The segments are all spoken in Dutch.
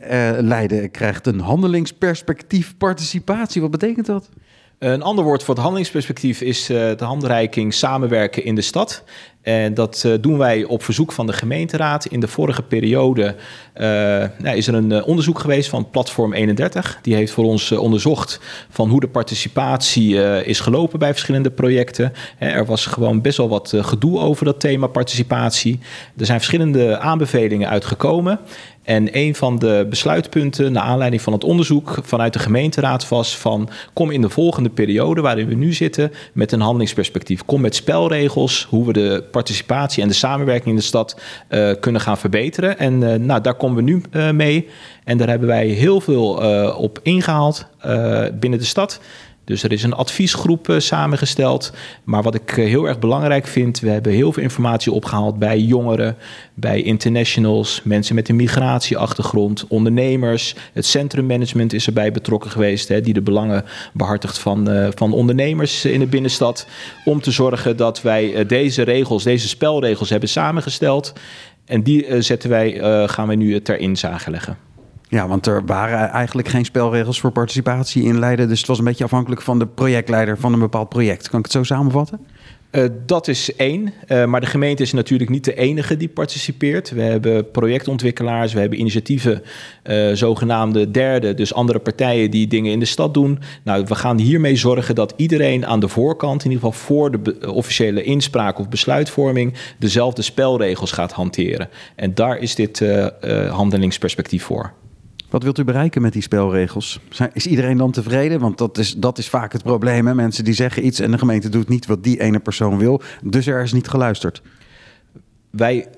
Uh, Leiden krijgt een handelingsperspectief participatie. Wat betekent dat? Een ander woord voor het handelingsperspectief is uh, de handreiking samenwerken in de stad. En dat uh, doen wij op verzoek van de gemeenteraad. In de vorige periode nou, is er een onderzoek geweest van Platform 31. Die heeft voor ons onderzocht van hoe de participatie is gelopen bij verschillende projecten. er was gewoon best wel wat gedoe over dat thema participatie. Er zijn verschillende aanbevelingen uitgekomen. En een van de besluitpunten, naar aanleiding van het onderzoek vanuit de gemeenteraad, was van kom in de volgende periode waarin we nu zitten met een handelingsperspectief. Kom met spelregels, hoe we de participatie en de samenwerking in de stad uh, kunnen gaan verbeteren. En uh, nou, daar komen we nu uh, mee. En daar hebben wij heel veel op ingehaald binnen de stad. Dus er is een adviesgroep uh, samengesteld. Maar wat ik uh, heel erg belangrijk vind, we hebben heel veel informatie opgehaald bij jongeren, bij internationals, mensen met een migratieachtergrond, ondernemers. Het centrummanagement is erbij betrokken geweest, hè, die de belangen behartigt van, uh, van ondernemers in de binnenstad. Om te zorgen dat wij deze regels, deze spelregels hebben samengesteld. En die zetten wij, gaan wij nu ter inzage leggen. Ja, want er waren eigenlijk geen spelregels voor participatie in Leiden. Dus het was een beetje afhankelijk van de projectleider van een bepaald project. Kan ik het zo samenvatten? Uh, dat is één. Uh, maar de gemeente is natuurlijk niet de enige die participeert. We hebben projectontwikkelaars, we hebben initiatieven, uh, zogenaamde derde, dus andere partijen die dingen in de stad doen. Nou, we gaan hiermee zorgen dat iedereen aan de voorkant, in ieder geval voor de officiële inspraak of besluitvorming, dezelfde spelregels gaat hanteren. En daar is dit handelingsperspectief voor. Wat wilt u bereiken met die spelregels? Is iedereen dan tevreden? Want dat is, dat is vaak het probleem. Hè? Mensen die zeggen iets en de gemeente doet niet wat die ene persoon wil. Dus er is niet geluisterd. Wij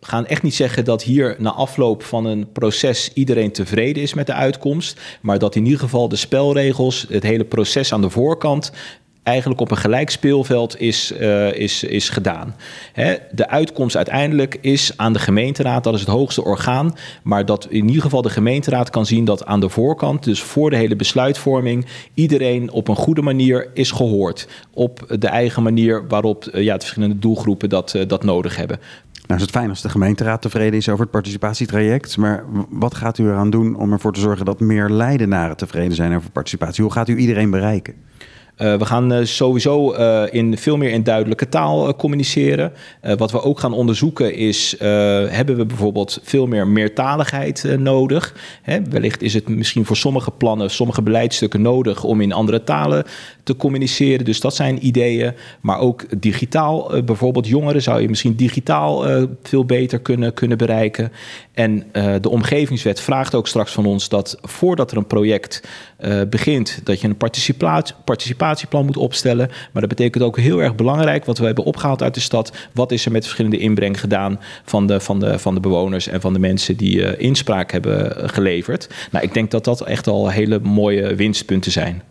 gaan echt niet zeggen dat hier na afloop van een proces iedereen tevreden is met de uitkomst. Maar dat in ieder geval de spelregels, het hele proces aan de voorkant eigenlijk op een gelijk speelveld is, uh, is, is gedaan. Hè, de uitkomst uiteindelijk is aan de gemeenteraad, dat is het hoogste orgaan, maar dat in ieder geval de gemeenteraad kan zien dat aan de voorkant, dus voor de hele besluitvorming, iedereen op een goede manier is gehoord. Op de eigen manier waarop uh, ja, de verschillende doelgroepen dat, uh, dat nodig hebben. Nou is het fijn als de gemeenteraad tevreden is over het participatietraject. Maar wat gaat u eraan doen om ervoor te zorgen dat meer Leidenaren tevreden zijn over participatie? Hoe gaat u iedereen bereiken? Uh, we gaan uh, sowieso uh, in veel meer in duidelijke taal communiceren. wat we ook gaan onderzoeken is, hebben we bijvoorbeeld veel meer meertaligheid nodig? Hè, wellicht is het misschien voor sommige plannen, sommige beleidsstukken nodig om in andere talen te communiceren. Dus dat zijn ideeën. Maar ook digitaal, bijvoorbeeld jongeren zou je misschien digitaal veel beter kunnen, kunnen bereiken. En de omgevingswet vraagt ook straks van ons dat voordat er een project begint, dat je een participatie, participatieplan moet opstellen. Maar dat betekent ook heel erg belangrijk, wat we hebben opgehaald uit de stad. Wat is er met verschillende inbreng gedaan van de, van de, van de bewoners en van de mensen die uh, inspraak hebben geleverd. Nou, ik denk dat dat echt al hele mooie winstpunten zijn.